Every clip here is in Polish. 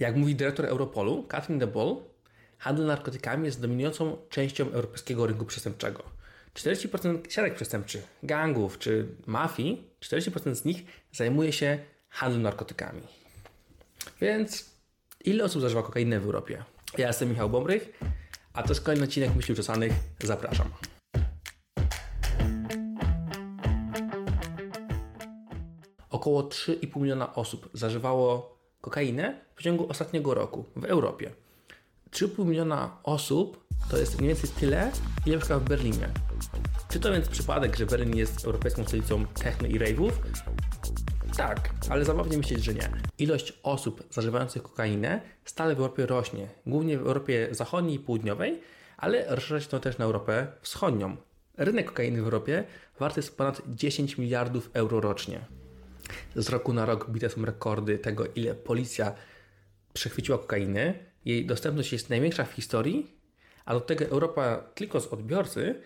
Jak mówi dyrektor Europolu, Catherine de Boll, handel narkotykami jest dominującą częścią europejskiego rynku przestępczego. 40% siatek przestępczych, gangów czy mafii, 40% z nich zajmuje się handlem narkotykami. Więc ile osób zażywa kokainę w Europie? Ja jestem Michał Bombrych, a to jest kolejny odcinek Myśli Uczesanych. Zapraszam. Około 3,5 miliona osób zażywało kokainę w ciągu ostatniego roku w Europie. 3,5 miliona osób to jest mniej więcej tyle, ile mieszka w Berlinie. Czy to więc przypadek, że Berlin jest europejską stolicą techno i rave'ów? Tak, ale zabawnie myśleć, że nie. Ilość osób zażywających kokainę stale w Europie rośnie, głównie w Europie Zachodniej i Południowej, ale rozszerza się to też na Europę Wschodnią. Rynek kokainy w Europie warty jest ponad 10 miliardów euro rocznie. Z roku na rok bite są rekordy tego, ile policja przechwyciła kokainy. Jej dostępność jest największa w historii, a do tego Europa tylko z odbiorcy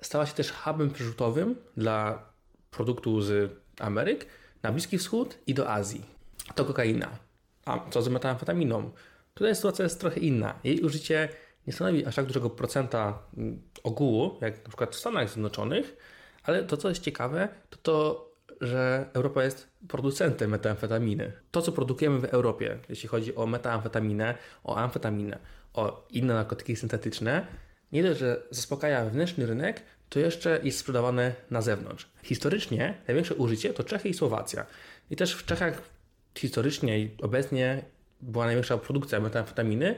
stała się też hubem przerzutowym dla produktu z Ameryk na Bliski Wschód i do Azji. To kokaina. A co z metamfetaminą? Tutaj sytuacja jest trochę inna. Jej użycie nie stanowi aż tak dużego procenta mm, ogółu, jak na przykład w Stanach Zjednoczonych, ale to, co jest ciekawe, to to, że Europa jest producentem metamfetaminy. To, co produkujemy w Europie, jeśli chodzi o metamfetaminę, o amfetaminę, o inne narkotyki syntetyczne, nie dość, że zaspokaja wewnętrzny rynek, to jeszcze jest sprzedawane na zewnątrz. Historycznie największe użycie to Czechy i Słowacja. I też w Czechach historycznie i obecnie była największa produkcja metamfetaminy,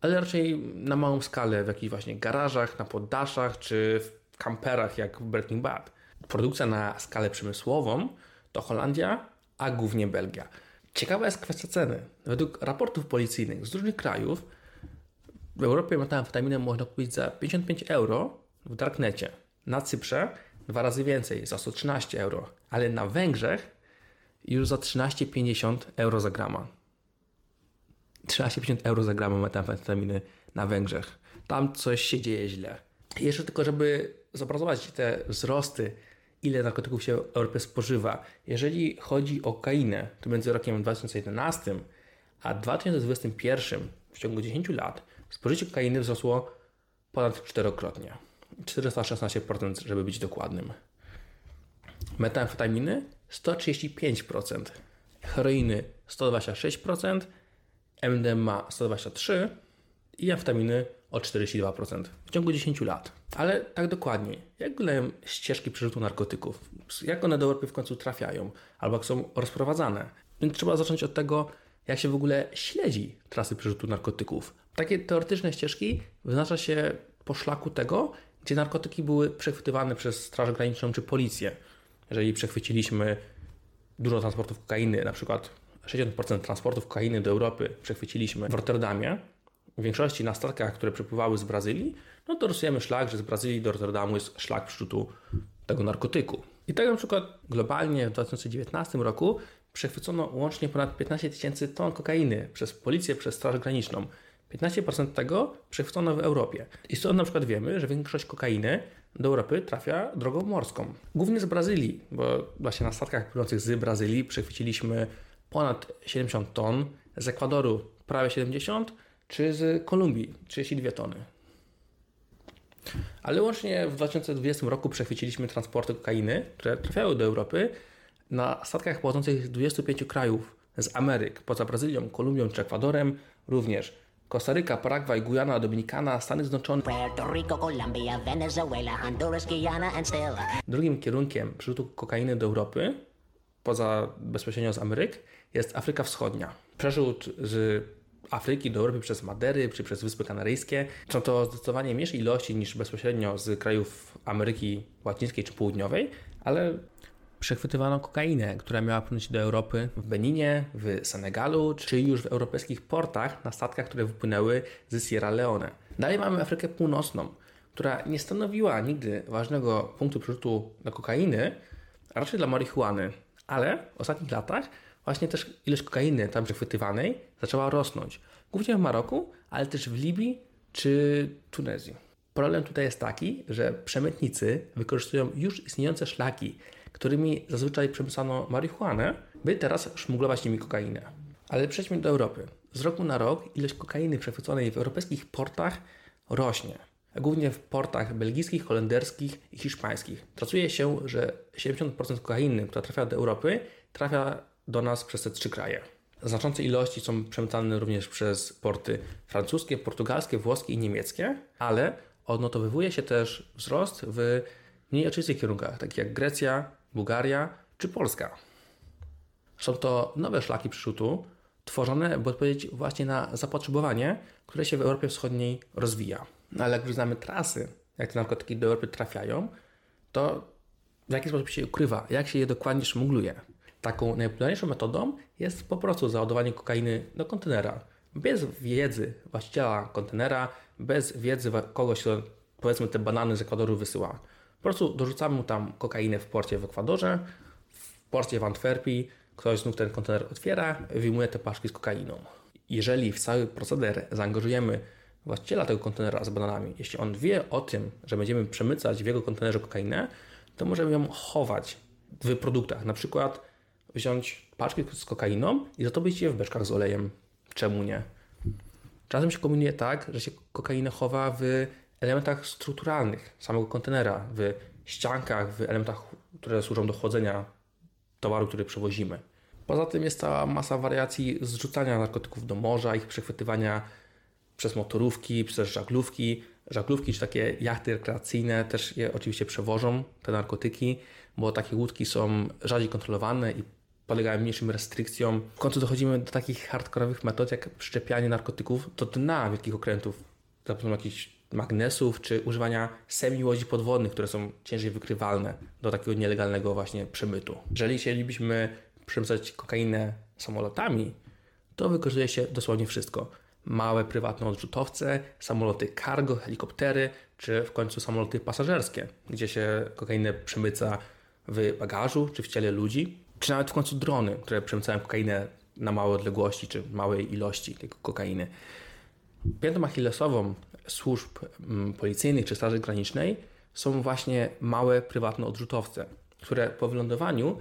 ale raczej na małą skalę, w jakichś właśnie garażach, na poddaszach czy w kamperach jak w Breaking Bad. Produkcja na skalę przemysłową to Holandia, a głównie Belgia. Ciekawa jest kwestia ceny. Według raportów policyjnych z różnych krajów w Europie metamfetaminę można kupić za 55 euro w Darknecie. Na Cyprze dwa razy więcej, za 113 euro, ale na Węgrzech już za 13,50 euro za grama. 13,50 euro za gramę metamfetaminy na Węgrzech. Tam coś się dzieje źle. Jeszcze tylko, żeby zobrazować te wzrosty, ile narkotyków się w Europie spożywa. Jeżeli chodzi o kokainę, to między rokiem 2011 a 2021 w ciągu 10 lat spożycie kokainy wzrosło ponad czterokrotnie. 416%, żeby być dokładnym. Metamfetaminy 135%, heroiny 126%, MDMA 123% i amfetaminy o 42% w ciągu 10 lat. Ale tak dokładnie, jak wyglądają ścieżki przerzutu narkotyków? Jak one do Europy w końcu trafiają? Albo jak są rozprowadzane? Więc trzeba zacząć od tego, jak się w ogóle śledzi trasy przerzutu narkotyków. Takie teoretyczne ścieżki wyznacza się po szlaku tego, gdzie narkotyki były przechwytywane przez Straż Graniczną czy policję. Jeżeli przechwyciliśmy dużo transportów kokainy, na przykład 60% transportów kokainy do Europy przechwyciliśmy w Rotterdamie, w większości na statkach, które przypływały z Brazylii, no to rysujemy szlak, że z Brazylii do Rotterdamu jest szlak przerzutu tego narkotyku. I tak na przykład globalnie w 2019 roku przechwycono łącznie ponad 15 tysięcy ton kokainy przez policję, przez Straż Graniczną. 15% tego przechwycono w Europie. I stąd na przykład wiemy, że większość kokainy do Europy trafia drogą morską. Głównie z Brazylii, bo właśnie na statkach płynących z Brazylii przechwyciliśmy ponad 70 ton, z Ekwadoru prawie 70, czy z Kolumbii 32 tony. Ale łącznie w 2020 roku przechwyciliśmy transporty kokainy, które trafiały do Europy na statkach pochodzących z 25 krajów z Ameryk, poza Brazylią, Kolumbią czy Ekwadorem, również Kostaryka, Paragwaj, Gujana, Dominikana, Stany Zjednoczone. Puerto Rico, Colombia, Venezuela, Honduras, Guyana and still. Drugim kierunkiem przerzutu kokainy do Europy, poza bezpośrednio z Ameryk, jest Afryka Wschodnia. Przerzut z Afryki do Europy przez Madery czy przez Wyspy Kanaryjskie. Są to zdecydowanie mniejsze ilości niż bezpośrednio z krajów Ameryki Łacińskiej czy Południowej, ale przechwytywano kokainę, która miała płynąć do Europy w Beninie, w Senegalu, czy już w europejskich portach na statkach, które wypłynęły z Sierra Leone. Dalej mamy Afrykę Północną, która nie stanowiła nigdy ważnego punktu przerzutu na kokainy, a raczej dla marihuany, ale w ostatnich latach właśnie też ilość kokainy tam przechwytywanej zaczęła rosnąć. Głównie w Maroku, ale też w Libii czy Tunezji. Problem tutaj jest taki, że przemytnicy wykorzystują już istniejące szlaki, którymi zazwyczaj przemysłano marihuanę, by teraz szmuglować nimi kokainę. Ale przejdźmy do Europy. z roku na rok ilość kokainy przechwyconej w europejskich portach rośnie. Głównie w portach belgijskich, holenderskich i hiszpańskich. Tracuje się, że 70% kokainy, która trafia do Europy, trafia do nas przez te trzy kraje. Znaczące ilości są przemycane również przez porty francuskie, portugalskie, włoskie i niemieckie, ale odnotowywuje się też wzrost w mniej oczywistych kierunkach, takich jak Grecja, Bułgaria czy Polska. Są to nowe szlaki przyrzutu, tworzone, by odpowiedzieć właśnie na zapotrzebowanie, które się w Europie Wschodniej rozwija. No ale jak już znamy trasy, jak te narkotyki do Europy trafiają, to w jaki sposób się ukrywa, jak się je dokładnie szmugluje. Taką najpopularniejszą metodą jest po prostu załadowanie kokainy do kontenera. Bez wiedzy właściciela kontenera, bez wiedzy kogoś, kto powiedzmy te banany z Ekwadoru wysyła. Po prostu dorzucamy mu tam kokainę w porcie w Ekwadorze, w porcie w Antwerpii, ktoś znów ten kontener otwiera, wyjmuje te paczki z kokainą. Jeżeli w cały proceder zaangażujemy właściciela tego kontenera z bananami, jeśli on wie o tym, że będziemy przemycać w jego kontenerze kokainę, to możemy ją chować w produktach. Na przykład wziąć paczki z kokainą i zatopić je w beczkach z olejem. Czemu nie? Czasem się kombinuje tak, że się kokainę chowa w elementach strukturalnych samego kontenera, w ściankach, w elementach, które służą do chłodzenia towaru, który przewozimy. Poza tym jest cała masa wariacji zrzucania narkotyków do morza, ich przechwytywania przez motorówki, przez żaglówki. Żaglówki czy takie jachty rekreacyjne też je oczywiście przewożą, te narkotyki, bo takie łódki są rzadziej kontrolowane i polegają mniejszym restrykcjom. W końcu dochodzimy do takich hardkorowych metod, jak przyczepianie narkotyków do dna wielkich okrętów za pomocą jakichś magnesów, czy używania semi-łodzi podwodnych, które są ciężej wykrywalne do takiego nielegalnego właśnie przemytu. Jeżeli chcielibyśmy przemycać kokainę samolotami, to wykorzystuje się dosłownie wszystko. Małe prywatne odrzutowce, samoloty cargo, helikoptery, czy w końcu samoloty pasażerskie, gdzie się kokainę przemyca w bagażu, czy w ciele ludzi, czy nawet w końcu drony, które przemycają kokainę na małe odległości, czy małej ilości tej kokainy. Piętą achillesową służb mm, policyjnych czy Straży Granicznej są właśnie małe prywatne odrzutowce, które po wylądowaniu,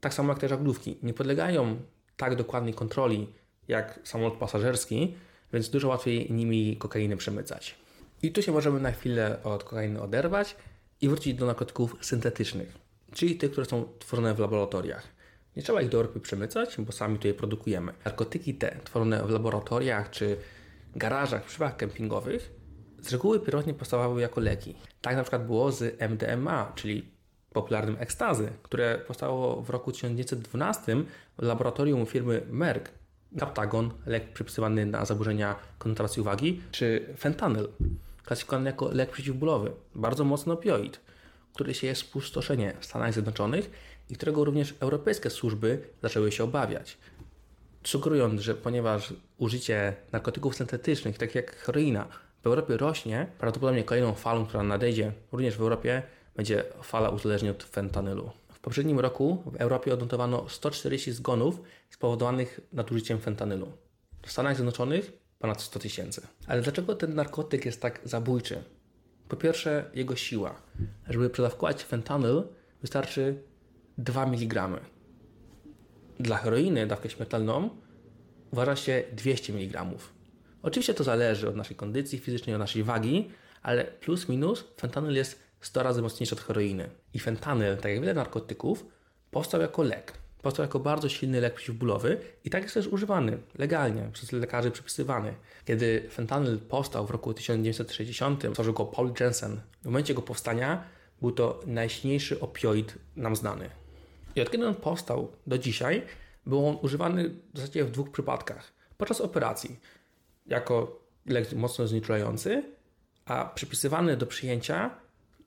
tak samo jak te żaglówki, nie podlegają tak dokładnej kontroli jak samolot pasażerski, więc dużo łatwiej nimi kokainę przemycać. I tu się możemy na chwilę od kokainy oderwać i wrócić do narkotyków syntetycznych, czyli tych, które są tworzone w laboratoriach. Nie trzeba ich do Europy przemycać, bo sami tutaj je produkujemy. Narkotyki te tworzone w laboratoriach czy garażach, przy kempingowych z reguły pierwotnie powstawały jako leki. Tak na przykład było z MDMA, czyli popularnym ekstazy, które powstało w roku 1912 w laboratorium firmy Merck. Captagon, lek przypisywany na zaburzenia koncentracji uwagi, czy fentanyl, klasyfikowany jako lek przeciwbólowy, bardzo mocny opioid, który jest spustoszenie w Stanach Zjednoczonych i którego również europejskie służby zaczęły się obawiać. Sugerując, że ponieważ użycie narkotyków syntetycznych, tak jak heroina, w Europie rośnie, prawdopodobnie kolejną falą, która nadejdzie również w Europie, będzie fala uzależnień od fentanylu. W poprzednim roku w Europie odnotowano 140 zgonów spowodowanych nadużyciem fentanylu. W Stanach Zjednoczonych ponad 100 tysięcy. Ale dlaczego ten narkotyk jest tak zabójczy? Po pierwsze, jego siła. Żeby przedawkować fentanyl, wystarczy 2 mg. Dla heroiny dawkę śmiertelną uważa się 200 mg. Oczywiście to zależy od naszej kondycji fizycznej, od naszej wagi, ale plus minus fentanyl jest 100 razy mocniejszy od heroiny. I fentanyl, tak jak wiele narkotyków, powstał jako lek. Powstał jako bardzo silny lek przeciwbólowy i tak jest też używany legalnie przez lekarzy przypisywany. Kiedy fentanyl powstał w roku 1960, stworzył go Paul Jensen. W momencie jego powstania był to najsilniejszy opioid nam znany. I od kiedy on powstał do dzisiaj, był on używany w zasadzie w dwóch przypadkach. Podczas operacji jako lek mocno znieczulający, a przypisywany do przyjęcia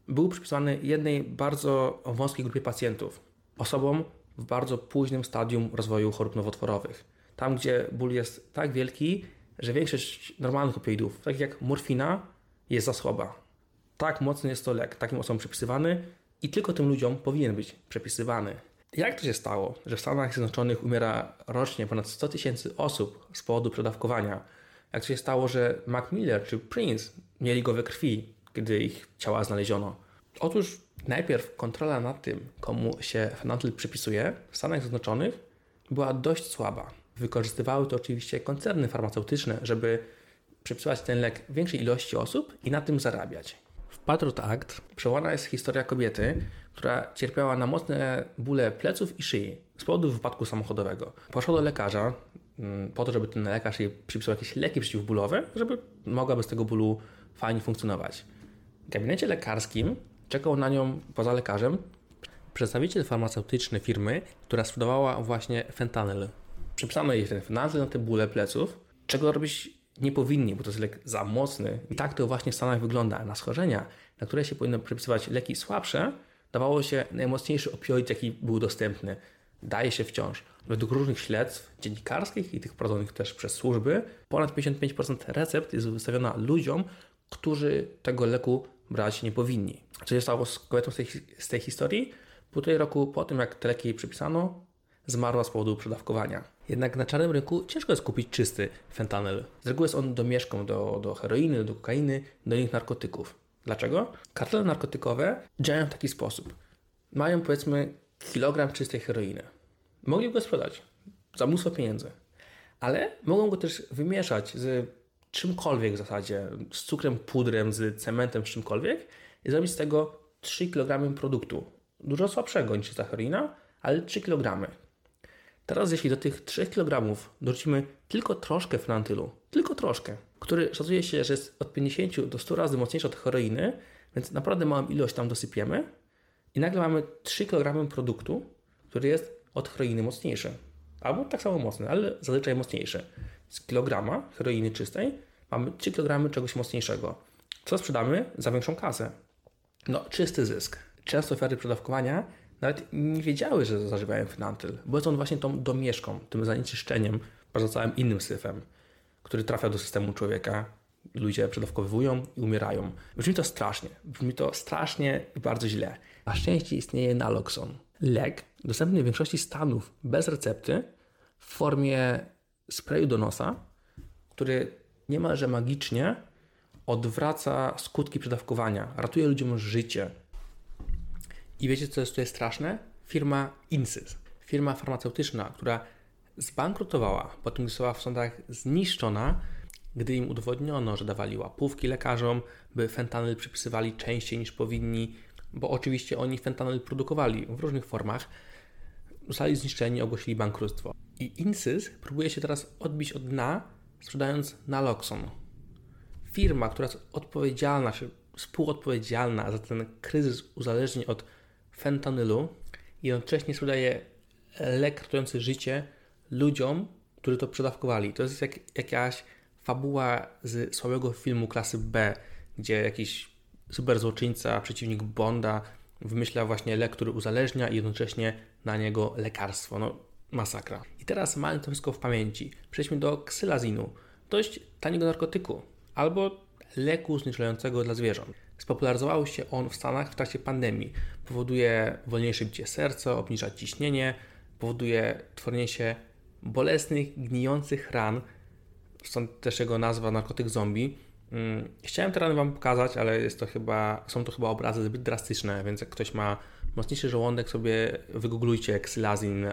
był przypisany jednej bardzo wąskiej grupie pacjentów, osobom w bardzo późnym stadium rozwoju chorób nowotworowych. Tam, gdzie ból jest tak wielki, że większość normalnych opioidów, takich jak morfina, jest za słaba. Tak mocny jest to lek, takim osobom przypisywany i tylko tym ludziom powinien być przepisywany. Jak to się stało, że w Stanach Zjednoczonych umiera rocznie ponad 100 tysięcy osób z powodu przedawkowania? Jak to się stało, że Mac Miller czy Prince mieli go we krwi, gdy ich ciała znaleziono? Otóż najpierw kontrola nad tym, komu się fentanyl przypisuje w Stanach Zjednoczonych była dość słaba. Wykorzystywały to oczywiście koncerny farmaceutyczne, żeby przepisywać ten lek większej ilości osób i na tym zarabiać. W Patriot Act przełana jest historia kobiety, która cierpiała na mocne bóle pleców i szyi z powodu wypadku samochodowego. Poszła do lekarza mm, po to, żeby ten lekarz jej przypisał jakieś leki przeciwbólowe, żeby mogłaby z tego bólu fajnie funkcjonować. W gabinecie lekarskim czekał na nią poza lekarzem przedstawiciel farmaceutyczny firmy, która sprzedawała właśnie fentanyl. Przypisano jej ten fentanyl na te bóle pleców, czego robić nie powinni, bo to jest lek za mocny. I tak to właśnie w Stanach wygląda. Na schorzenia, na które się powinno przypisywać leki słabsze, dawało się najmocniejszy opioid, jaki był dostępny. Daje się wciąż. Według różnych śledztw dziennikarskich i tych prowadzonych też przez służby, ponad 55% recept jest wystawiona ludziom, którzy tego leku brać nie powinni. Co się stało z kobietą z tej, z tej historii? Półtorej roku po tym, jak te leki jej przypisano, zmarła z powodu przedawkowania. Jednak na czarnym rynku ciężko jest kupić czysty fentanyl. Z reguły jest on domieszką do, do heroiny, do kokainy, do innych narkotyków. Dlaczego? Kartele narkotykowe działają w taki sposób. Mają powiedzmy kilogram czystej heroiny. Mogli go sprzedać za mnóstwo pieniędzy, ale mogą go też wymieszać z czymkolwiek w zasadzie, z cukrem, pudrem, z cementem, z czymkolwiek i zrobić z tego 3 kg produktu. Dużo słabszego niż heroina, ale 3 kg. Teraz jeśli do tych 3 kg dorzucimy tylko troszkę fenantylu, tylko troszkę, który szacuje się, że jest od 50 do 100 razy mocniejszy od heroiny, więc naprawdę małą ilość tam dosypiemy i nagle mamy 3 kg produktu, który jest od heroiny mocniejszy. Albo tak samo mocny, ale zazwyczaj mocniejszy. Z kilograma heroiny czystej mamy 3 kg czegoś mocniejszego. Co sprzedamy za większą kasę? No, czysty zysk. Często ofiary przedawkowania nawet nie wiedziały, że zażywają fenantyl, bo jest on właśnie tą domieszką, tym zanieczyszczeniem, poza całym innym syfem, który trafia do systemu człowieka. Ludzie przedawkowywują i umierają. Brzmi to strasznie. Brzmi to strasznie i bardzo źle. Na szczęście istnieje naloxon. Lek dostępny w większości stanów bez recepty w formie sprayu do nosa, który niemalże magicznie odwraca skutki przedawkowania, ratuje ludziom życie, i wiecie, co jest tutaj straszne? Firma Insys, firma farmaceutyczna, która zbankrutowała, po tym została w sądach zniszczona, gdy im udowodniono, że dawali łapówki lekarzom, by fentanyl przypisywali częściej niż powinni, bo oczywiście oni fentanyl produkowali w różnych formach, zostali zniszczeni, ogłosili bankructwo. I Insys próbuje się teraz odbić od dna, sprzedając naloxon. Firma, która jest odpowiedzialna, współodpowiedzialna za ten kryzys uzależnień od fentanylu jednocześnie sprzedaje lek ratujący życie ludziom, którzy to przedawkowali. To jest jak, jakaś fabuła z słabego filmu klasy B, gdzie jakiś super złoczyńca, przeciwnik Bonda wymyśla właśnie lek, który uzależnia i jednocześnie na niego lekarstwo. No, masakra. I teraz mając to wszystko w pamięci, przejdźmy do ksylazinu, dość taniego narkotyku albo leku znieczulającego dla zwierząt. Spopularyzował się on w Stanach w trakcie pandemii. Powoduje wolniejsze bicie serca, obniża ciśnienie, powoduje tworzenie się bolesnych, gnijących ran. Stąd też jego nazwa narkotyk zombie. Mm, chciałem te rany Wam pokazać, ale jest to chyba, są to chyba obrazy zbyt drastyczne, więc jak ktoś ma mocniejszy żołądek, sobie wygooglujcie ksylazin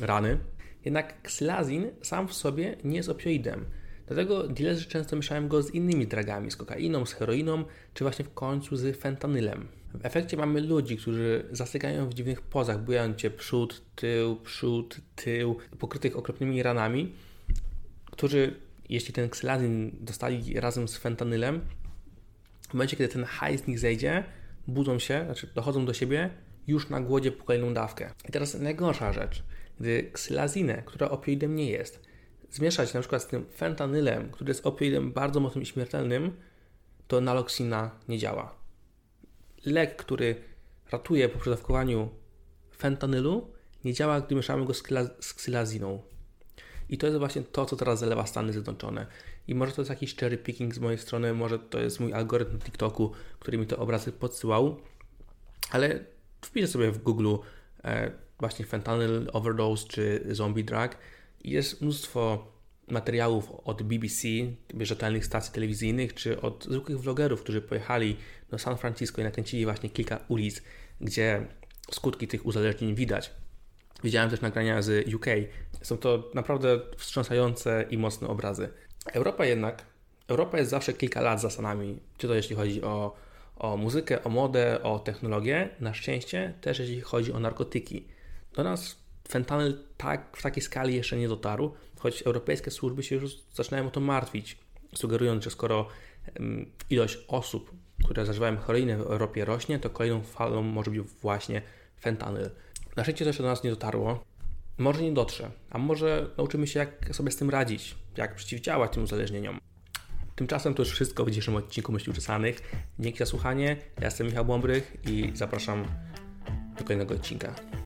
rany. Jednak ksylazin sam w sobie nie jest opioidem. Dlatego dealerzy często mieszają go z innymi dragami, z kokainą, z heroiną, czy właśnie w końcu z fentanylem. W efekcie mamy ludzi, którzy zastygają w dziwnych pozach, bujają cię przód, tył, przód, tył, pokrytych okropnymi ranami, którzy, jeśli ten ksylazin dostali razem z fentanylem, w momencie, kiedy ten haj z nich zejdzie, budzą się, znaczy dochodzą do siebie już na głodzie po kolejną dawkę. I teraz najgorsza rzecz, gdy ksylazinę, która opioidem nie jest, zmieszać na przykład z tym fentanylem, który jest opioidem bardzo mocnym i śmiertelnym, to naloxina nie działa. Lek, który ratuje po przedawkowaniu fentanylu, nie działa, gdy mieszamy go z, z ksylaziną. I to jest właśnie to, co teraz zalewa Stany Zjednoczone. I może to jest jakiś cherry picking z mojej strony, może to jest mój algorytm TikToku, który mi te obrazy podsyłał, ale wpiszę sobie w Google e, właśnie fentanyl overdose czy zombie drug jest mnóstwo materiałów od BBC, rzetelnych stacji telewizyjnych, czy od zwykłych vlogerów, którzy pojechali do San Francisco i nakręcili właśnie kilka ulic, gdzie skutki tych uzależnień widać. Widziałem też nagrania z UK. Są to naprawdę wstrząsające i mocne obrazy. Europa jednak, Europa jest zawsze kilka lat za Stanami, czy to jeśli chodzi o, o muzykę, o modę, o technologię. Na szczęście też jeśli chodzi o narkotyki. Do nas fentanyl tak, w takiej skali jeszcze nie dotarł, choć europejskie służby się już zaczynają o to martwić, sugerując, że skoro ilość osób, które zażywają heroinę w Europie rośnie, to kolejną falą może być właśnie fentanyl. Na szczęście to jeszcze do nas nie dotarło. Może nie dotrze, a może nauczymy się, jak sobie z tym radzić, jak przeciwdziałać tym uzależnieniom. Tymczasem to już wszystko w dzisiejszym odcinku Myśli Uczesanych. Dzięki za słuchanie. Ja jestem Michał Bąbrych i zapraszam do kolejnego odcinka.